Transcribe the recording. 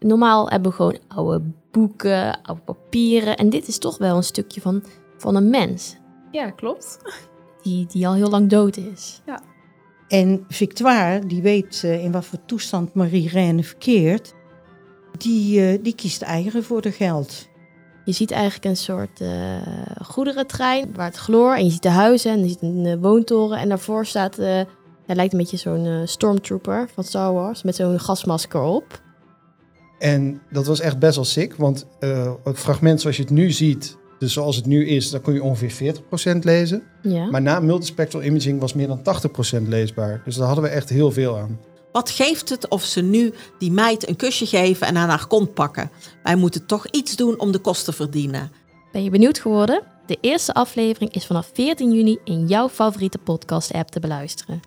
normaal hebben we gewoon oude boeken, oude papieren. En dit is toch wel een stukje van, van een mens. Ja, klopt. Die, die al heel lang dood is. En Victoire, die weet uh, in wat voor toestand Marie-Reine verkeert, die, uh, die kiest eieren voor de geld. Je ziet eigenlijk een soort uh, goederentrein waar het gloor en je ziet de huizen en je ziet een woontoren en daarvoor staat, het lijkt een beetje zo'n stormtrooper van Star Wars met zo'n gasmasker op. En dat was echt best wel sick, want het fragment zoals je het nu ziet, dus zoals het nu is, dan kun je ongeveer 40% lezen. Ja. Maar na multispectral imaging was meer dan 80% leesbaar. Dus daar hadden we echt heel veel aan. Wat geeft het of ze nu die meid een kusje geven en aan haar kont pakken? Wij moeten toch iets doen om de kosten te verdienen. Ben je benieuwd geworden? De eerste aflevering is vanaf 14 juni in jouw favoriete podcast-app te beluisteren.